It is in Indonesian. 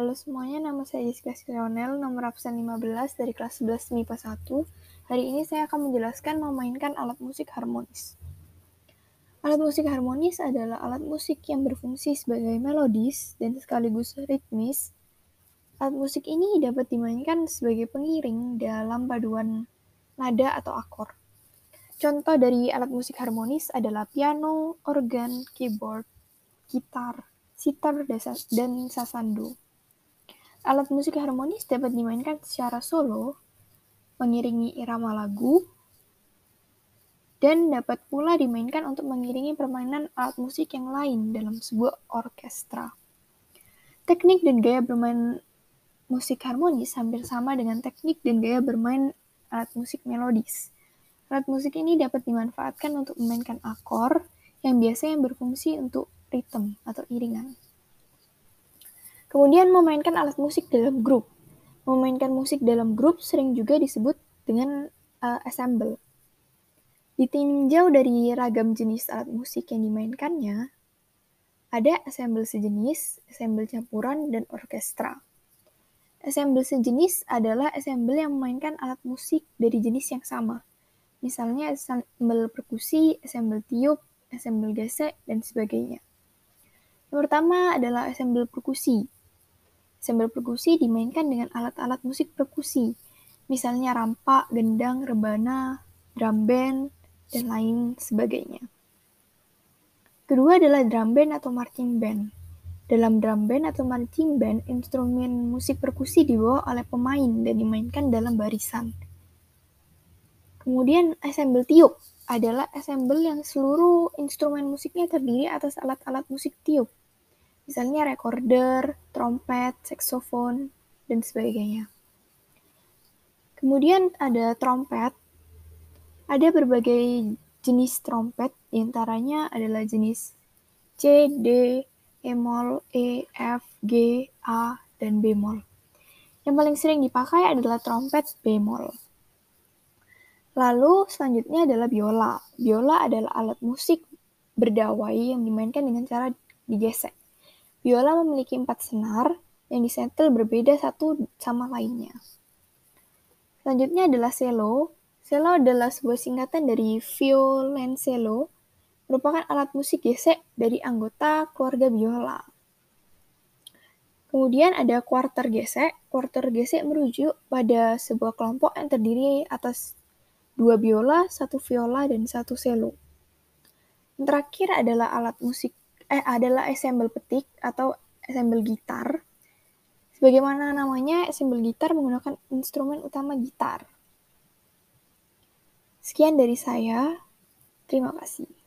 Halo semuanya, nama saya Jessica Sionel, nomor absen 15 dari kelas 11 MIPA 1. Hari ini saya akan menjelaskan memainkan alat musik harmonis. Alat musik harmonis adalah alat musik yang berfungsi sebagai melodis dan sekaligus ritmis. Alat musik ini dapat dimainkan sebagai pengiring dalam paduan nada atau akor. Contoh dari alat musik harmonis adalah piano, organ, keyboard, gitar, sitar, dan sasando. Alat musik harmonis dapat dimainkan secara solo, mengiringi irama lagu, dan dapat pula dimainkan untuk mengiringi permainan alat musik yang lain dalam sebuah orkestra. Teknik dan gaya bermain musik harmonis hampir sama dengan teknik dan gaya bermain alat musik melodis. Alat musik ini dapat dimanfaatkan untuk memainkan akor yang biasanya berfungsi untuk ritme atau iringan. Kemudian memainkan alat musik dalam grup. Memainkan musik dalam grup sering juga disebut dengan uh, ensemble. Ditinjau dari ragam jenis alat musik yang dimainkannya, ada ensemble sejenis, ensemble campuran, dan orkestra. Ensemble sejenis adalah ensemble yang memainkan alat musik dari jenis yang sama. Misalnya ensemble perkusi, ensemble tiup, ensemble gesek, dan sebagainya. Yang pertama adalah ensemble perkusi. Sembel perkusi dimainkan dengan alat-alat musik perkusi, misalnya rampak, gendang, rebana, drum band, dan lain sebagainya. Kedua adalah drum band atau marching band. Dalam drum band atau marching band, instrumen musik perkusi dibawa oleh pemain dan dimainkan dalam barisan. Kemudian ensemble tiup adalah ensemble yang seluruh instrumen musiknya terdiri atas alat-alat musik tiup misalnya recorder, trompet, saksofon, dan sebagainya. Kemudian ada trompet. Ada berbagai jenis trompet, di antaranya adalah jenis C, D, E mol, E, F, G, A, dan B mol. Yang paling sering dipakai adalah trompet bemol. Lalu selanjutnya adalah biola. Biola adalah alat musik berdawai yang dimainkan dengan cara digesek. Biola memiliki empat senar yang disentil berbeda satu sama lainnya. Selanjutnya adalah cello. Cello adalah sebuah singkatan dari violoncello, merupakan alat musik gesek dari anggota keluarga biola. Kemudian ada quarter gesek. Quarter gesek merujuk pada sebuah kelompok yang terdiri atas dua biola, satu viola, dan satu cello. Yang terakhir adalah alat musik eh adalah ensemble petik atau ensemble gitar. Sebagaimana namanya, ensemble gitar menggunakan instrumen utama gitar. Sekian dari saya. Terima kasih.